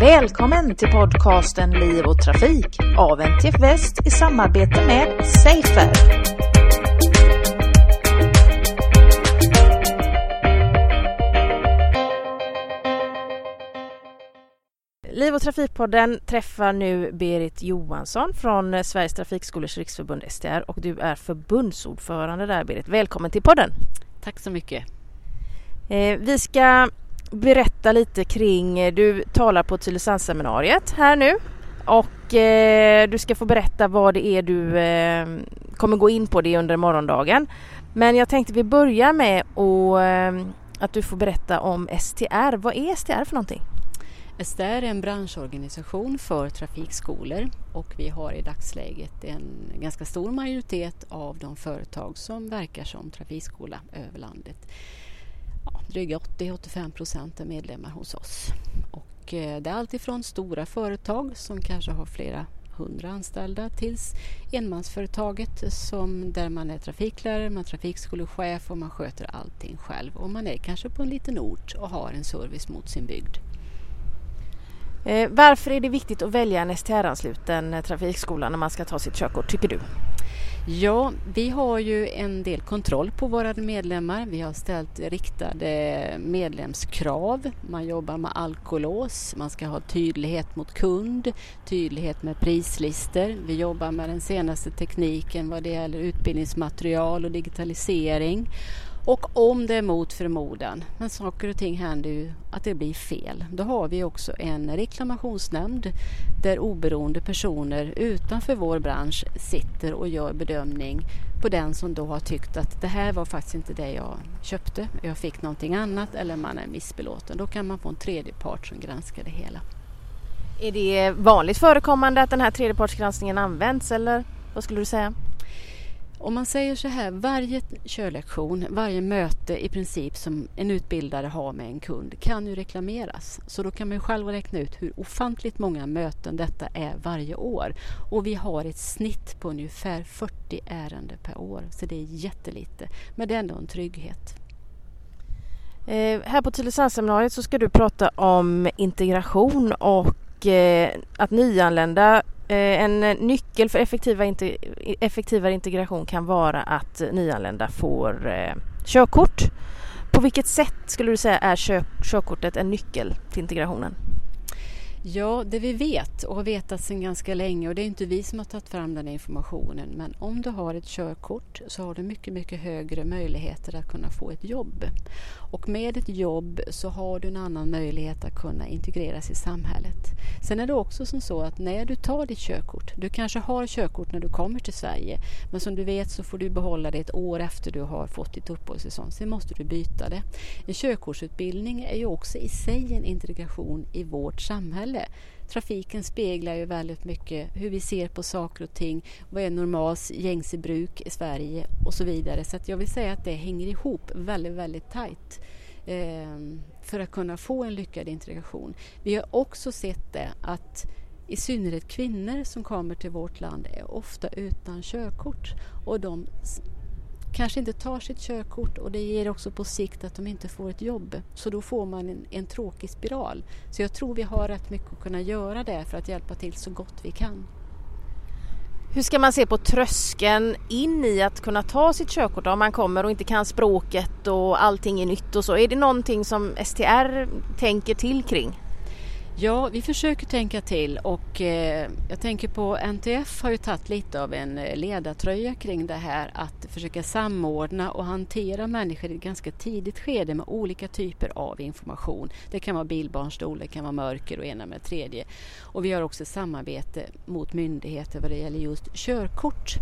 Välkommen till podcasten Liv och Trafik av NTF Väst i samarbete med Safer. Liv och Trafikpodden träffar nu Berit Johansson från Sveriges Trafikskolors Riksförbund STR och du är förbundsordförande där Berit. Välkommen till podden! Tack så mycket! Eh, vi ska berätta lite kring, eh, du talar på Tylösandsseminariet här nu och eh, du ska få berätta vad det är du eh, kommer gå in på det under morgondagen. Men jag tänkte vi börjar med och, eh, att du får berätta om STR. Vad är STR för någonting? STR är en branschorganisation för trafikskolor och vi har i dagsläget en ganska stor majoritet av de företag som verkar som trafikskola över landet ja, dryga 80-85 procent är medlemmar hos oss. Och eh, det är alltifrån stora företag som kanske har flera hundra anställda tills enmansföretaget som, där man är trafiklärare, man är trafikskolechef och man sköter allting själv. Och man är kanske på en liten ort och har en service mot sin bygd. Eh, varför är det viktigt att välja en STR-ansluten eh, trafikskola när man ska ta sitt körkort, tycker du? Ja, vi har ju en del kontroll på våra medlemmar. Vi har ställt riktade medlemskrav. Man jobbar med alkolås, man ska ha tydlighet mot kund, tydlighet med prislister. Vi jobbar med den senaste tekniken vad det gäller utbildningsmaterial och digitalisering. Och om det är mot förmodan, men saker och ting händer ju att det blir fel, då har vi också en reklamationsnämnd där oberoende personer utanför vår bransch sitter och gör bedömning på den som då har tyckt att det här var faktiskt inte det jag köpte, jag fick någonting annat eller man är missbelåten. Då kan man få en tredje part som granskar det hela. Är det vanligt förekommande att den här tredjepartsgranskningen används eller vad skulle du säga? Om man säger så här, varje körlektion, varje möte i princip som en utbildare har med en kund kan ju reklameras. Så då kan man själv räkna ut hur ofantligt många möten detta är varje år. Och vi har ett snitt på ungefär 40 ärenden per år, så det är jättelite. Men det är ändå en trygghet. Eh, här på Tylösandsseminariet så ska du prata om integration och eh, att nyanlända Eh, en eh, nyckel för effektivare integration kan vara att eh, nyanlända får eh, körkort. På vilket sätt skulle du säga är körkortet en nyckel till integrationen? Ja, det vi vet och har vetat sedan ganska länge och det är inte vi som har tagit fram den informationen men om du har ett körkort så har du mycket, mycket högre möjligheter att kunna få ett jobb. Och med ett jobb så har du en annan möjlighet att kunna integreras i samhället. Sen är det också som så att när du tar ditt körkort, du kanske har körkort när du kommer till Sverige men som du vet så får du behålla det ett år efter du har fått ditt uppehållstillstånd. Sen måste du byta det. En körkortsutbildning är ju också i sig en integration i vårt samhälle samhälle. Trafiken speglar ju väldigt mycket hur vi ser på saker och ting, vad är normalt gängse bruk i Sverige och så vidare. Så jag vill säga att det hänger ihop väldigt, väldigt tajt eh, för att kunna få en lyckad integration. Vi har också sett det att i synnerhet kvinnor som kommer till vårt land är ofta utan körkort och de kanske inte tar sitt körkort och det ger också på sikt att de inte får ett jobb. Så då får man en, en tråkig spiral. Så jag tror vi har rätt mycket att kunna göra där för att hjälpa till så gott vi kan. Hur ska man se på tröskeln in i att kunna ta sitt körkort om man kommer och inte kan språket och allting är nytt och så? Är det någonting som STR tänker till kring? Ja, vi försöker tänka till och eh, jag tänker på NTF har ju tagit lite av en eh, ledartröja kring det här att försöka samordna och hantera människor i ett ganska tidigt skede med olika typer av information. Det kan vara bilbarnstol, det kan vara mörker och ena med tredje. Och vi har också samarbete mot myndigheter vad det gäller just körkort.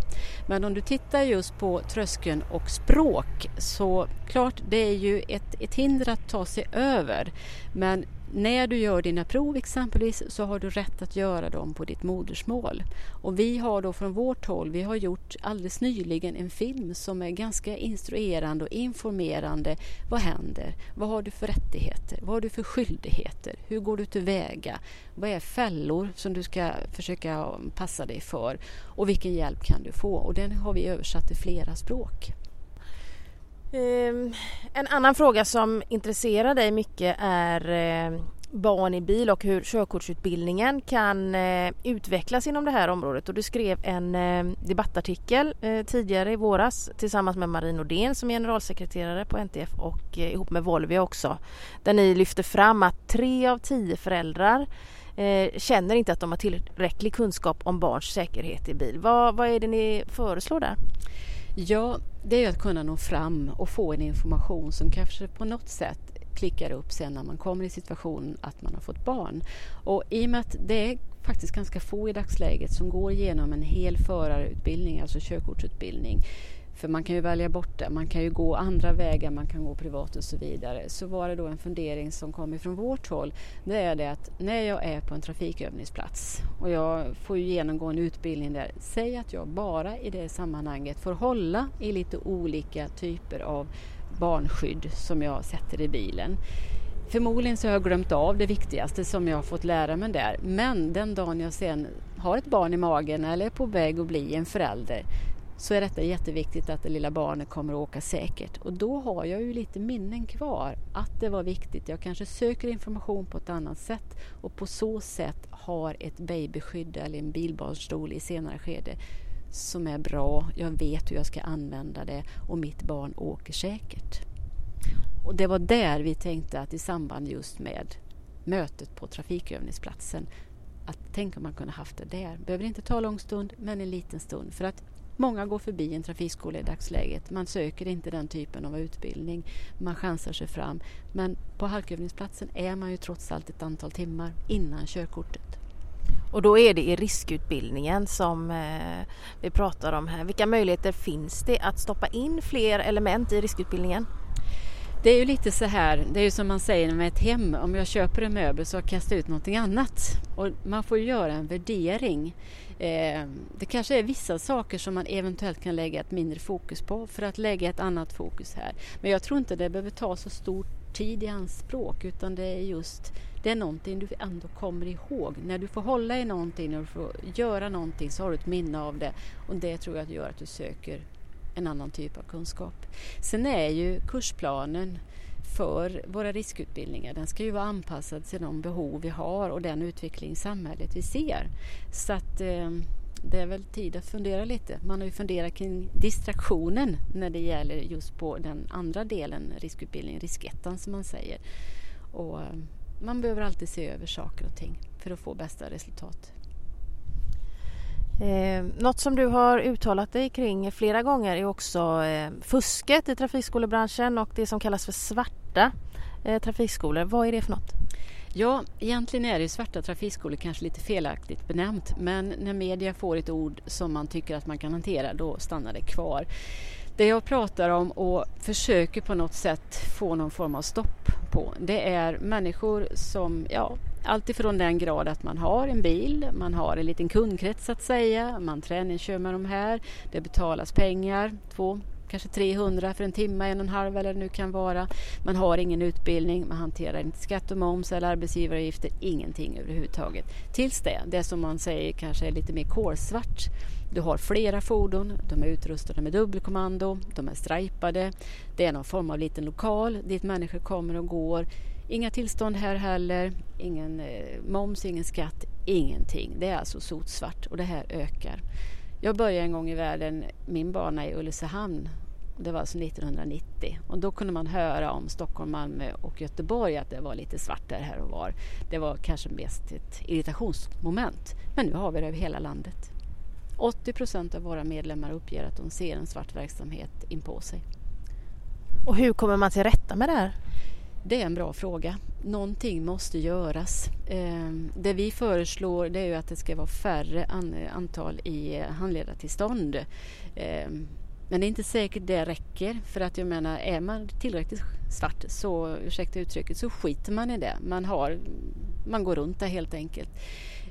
Men om du tittar just på tröskeln och språk så klart det är ju ett, ett hinder att ta sig över. Men när du gör dina prov exempelvis så har du rätt att göra dem på ditt modersmål. Och vi har då från vårt håll, vi har gjort alldeles nyligen en film som är ganska instruerande och informerande. Vad händer? Vad har du för rättigheter? Vad har du för skyldigheter? Hur går du tillväga? Vad är fällor som du ska försöka passa dig för? Och vilken hjälp kan du få? Och den har vi översatt till flera språk. Um, en annan fråga som intresserar dig mycket är uh, barn i bil och hur körkortsutbildningen kan eh, utvecklas inom det här området och du skrev en eh, debattartikel tidigare i våras tillsammans med Marie Nordén som är generalsekreterare på NTF och ihop med Volvia också där ni lyfter fram att tre av tio föräldrar känner inte att de har tillräcklig kunskap om barns säkerhet i bil. Vad, vad är det ni föreslår där? Ja, det är att kunna nå fram och få en information som kanske på något sätt klickar upp sen när man kommer i situationen att man har fått barn. Och i och med att det är faktiskt ganska få i dagsläget som går igenom en hel förarutbildning, alltså körkortsutbildning, för man kan ju välja bort det, man kan ju gå andra vägar, man kan gå privat och så vidare. Så var det då en fundering som kom ifrån vårt håll. Det är det att när jag är på en trafikövningsplats och jag får ju genomgå en utbildning där, säg att jag bara i det sammanhanget får hålla i lite olika typer av barnskydd som jag sätter i bilen. Förmodligen så har jag glömt av det viktigaste som jag har fått lära mig där. Men den dagen jag sen har ett barn i magen eller är på väg att bli en förälder så är detta jätteviktigt att det lilla barnet kommer att åka säkert. Och då har jag ju lite minnen kvar att det var viktigt. Jag kanske söker information på ett annat sätt och på så sätt har ett babyskydd eller en bilbarnstol i senare skede som är bra. Jag vet hur jag ska använda det och mitt barn åker säkert. Och det var där vi tänkte att i samband just med mötet på trafikövningsplatsen att tänk om man kunde haft det där. Behöver inte ta lång stund, men en liten stund. För att Många går förbi en trafikskola i dagsläget. Man söker inte den typen av utbildning. Man chansar sig fram. Men på halkövningsplatsen är man ju trots allt ett antal timmar innan körkortet. Och då är det i riskutbildningen som eh, vi pratar om här. Vilka möjligheter finns det att stoppa in fler element i riskutbildningen? Det är ju lite så här, det är ju som man säger med ett hem. Om jag köper en möbel så kastar jag ut någonting annat. Och man får göra en värdering. Eh, det kanske är vissa saker som man eventuellt kan lägga ett mindre fokus på för att lägga ett annat fokus här. Men jag tror inte det behöver ta så stor tid i anspråk utan det är just det är någonting du ändå kommer ihåg. När du får hålla i någonting, och du får göra någonting så har du ett minne av det och det tror jag gör att du söker en annan typ av kunskap. Sen är ju kursplanen för våra riskutbildningar, den ska ju vara anpassad till de behov vi har och den utveckling i samhället vi ser. Så att eh, det är väl tid att fundera lite. Man har ju funderat kring distraktionen när det gäller just på den andra delen, riskutbildning, riskettan som man säger. Och eh, man behöver alltid se över saker och ting för att få bästa resultat. Eh, något som du har uttalat dig kring flera gånger är också eh, fusket i trafikskolebranschen och det som kallas för svarta eh, trafikskolor. Vad är det för något? Ja, egentligen är det svarta trafikskolor kanske lite felaktigt benämnt men när media får ett ord som man tycker att man kan hantera då stannar det kvar. Det jag pratar om och försöker på något sätt få någon form av stopp på det är människor som, ja, alltifrån den grad att man har en bil, man har en liten kundkrets att säga, man träningskör med de här, det betalas pengar, två kanske 300 för en timme, en och en halv eller det nu kan vara. Man har ingen utbildning, man hanterar inte skatt och moms eller arbetsgivaravgifter, ingenting överhuvudtaget. Tills det, det som man säger kanske är lite mer kolsvart. Du har flera fordon, de är utrustade med dubbelkommando, de är strajpade. Det är någon form av liten lokal dit människor kommer och går. Inga tillstånd här heller, ingen eh, moms, ingen skatt, ingenting. Det är alltså sotsvart och det här ökar. Jag började en gång i världen min bana i Ulricehamn. Det var alltså 1990 och då kunde man höra om Stockholm, Malmö och Göteborg att det var lite svart där här och var. Det var kanske mest ett irritationsmoment. Men nu har vi det över hela landet. 80 procent av våra medlemmar uppger att de ser en svart verksamhet in på sig. Och hur kommer man till rätta med det här? Det är en bra fråga. Någonting måste göras. Ehm, det vi föreslår det är att det ska vara färre antal i handledartillstånd. Ehm, men det är inte säkert det räcker för att jag menar är man tillräckligt svart så, ursäkta uttrycket, så skiter man i det. Man, har, man går runt det helt enkelt.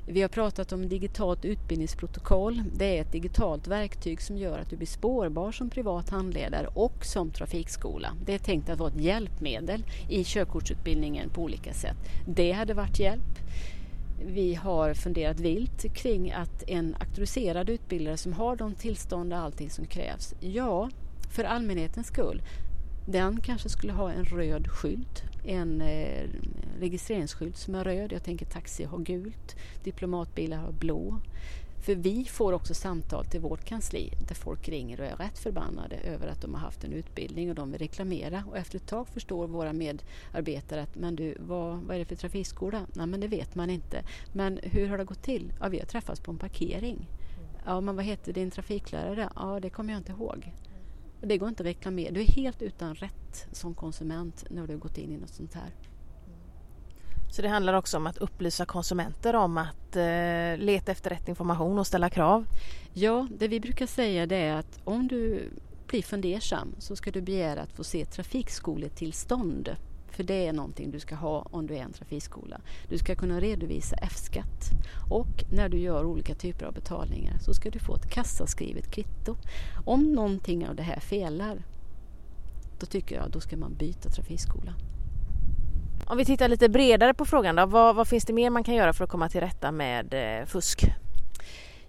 Vi har pratat om digitalt utbildningsprotokoll. Det är ett digitalt verktyg som gör att du blir spårbar som privat handledare och som trafikskola. Det är tänkt att vara ett hjälpmedel i körkortsutbildningen på olika sätt. Det hade varit hjälp. Vi har funderat vilt kring att en auktoriserad utbildare som har de tillstånd och allting som krävs, ja, för allmänhetens skull, den kanske skulle ha en röd skylt, en eh, registreringsskylt som är röd. Jag tänker taxi har gult. Diplomatbilar har blå. För vi får också samtal till vårt kansli där folk ringer och är rätt förbannade över att de har haft en utbildning och de vill reklamera. Och efter ett tag förstår våra medarbetare att men du, vad, vad är det för trafikskola? Nej men det vet man inte. Men hur har det gått till? Ja, vi har träffats på en parkering. Ja, men vad heter din trafiklärare? Ja, det kommer jag inte ihåg. Det går inte att reklamera. Du är helt utan rätt som konsument när du har gått in i något sånt här. Så det handlar också om att upplysa konsumenter om att eh, leta efter rätt information och ställa krav? Ja, det vi brukar säga det är att om du blir fundersam så ska du begära att få se trafikskoletillstånd. För det är någonting du ska ha om du är en trafikskola. Du ska kunna redovisa F-skatt och när du gör olika typer av betalningar så ska du få ett kassaskrivet kvitto. Om någonting av det här felar då tycker jag då ska man byta trafikskola. Om vi tittar lite bredare på frågan då, vad, vad, finns det mer man kan göra för att komma till rätta med eh, fusk?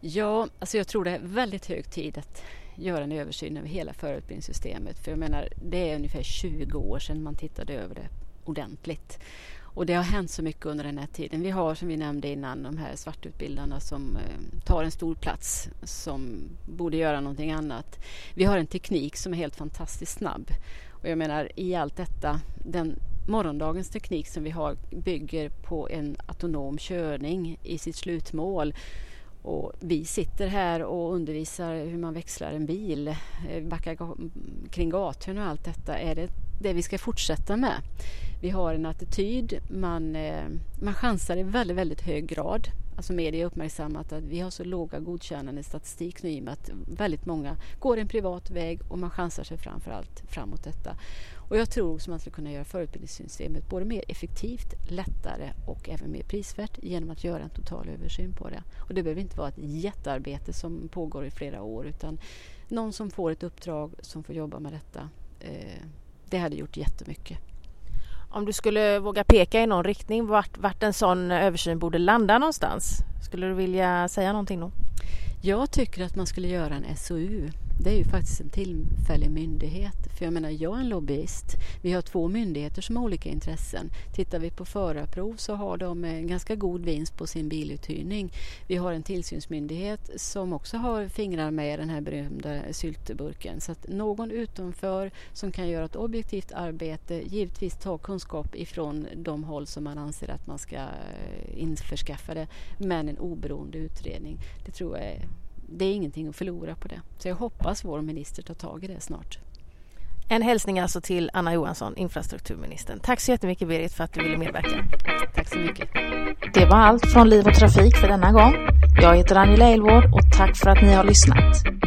Ja, alltså jag tror det är väldigt hög tid att göra en översyn över hela förutbildningssystemet. För jag menar, det är ungefär 20 år sedan man tittade över det ordentligt. Och det har hänt så mycket under den här tiden. Vi har som vi nämnde innan de här svartutbildarna som eh, tar en stor plats som borde göra någonting annat. Vi har en teknik som är helt fantastiskt snabb. Och jag menar i allt detta, den morgondagens teknik som vi har bygger på en autonom körning i sitt slutmål. Och vi sitter här och undervisar hur man växlar en bil, eh, backar kring gathörn och allt detta. Är det det vi ska fortsätta med? Vi har en attityd, man, eh, man chansar i väldigt, väldigt hög grad alltså media uppmärksammat att vi har så låga godkännande statistik nu i och med att väldigt många går en privat väg och man chansar sig framför allt framåt detta. Och jag tror också man skulle kunna göra förutbildningssystemet både mer effektivt, lättare och även mer prisvärt genom att göra en total översyn på det. Och det behöver inte vara ett jättearbete som pågår i flera år utan någon som får ett uppdrag som får jobba med detta. Eh, det hade gjort jättemycket. Om du skulle våga peka i någon riktning vart, vart en sån översyn borde landa någonstans? Skulle du vilja säga någonting då? Jag tycker att man skulle göra en SOU det är ju faktiskt en tillfällig myndighet. För jag menar, jag är en lobbyist. Vi har två myndigheter som har olika intressen. Tittar vi på förarprov så har de en ganska god vinst på sin biluthyrning. Vi har en tillsynsmyndighet som också har fingrar med i den här berömda syltburken. Så att någon utanför som kan göra ett objektivt arbete, givetvis ta kunskap ifrån de håll som man anser att man ska eh, införskaffa det, men en oberoende utredning. Det tror jag är det är ingenting att förlora på det. Så jag hoppas vår minister tar tag i det snart. En hälsning alltså till Anna Johansson, infrastrukturministern. Tack så jättemycket Berit för att du ville medverka. Tack så mycket. Det var allt från Liv och Trafik för denna gång. Jag heter Angela Elvård och tack för att ni har lyssnat.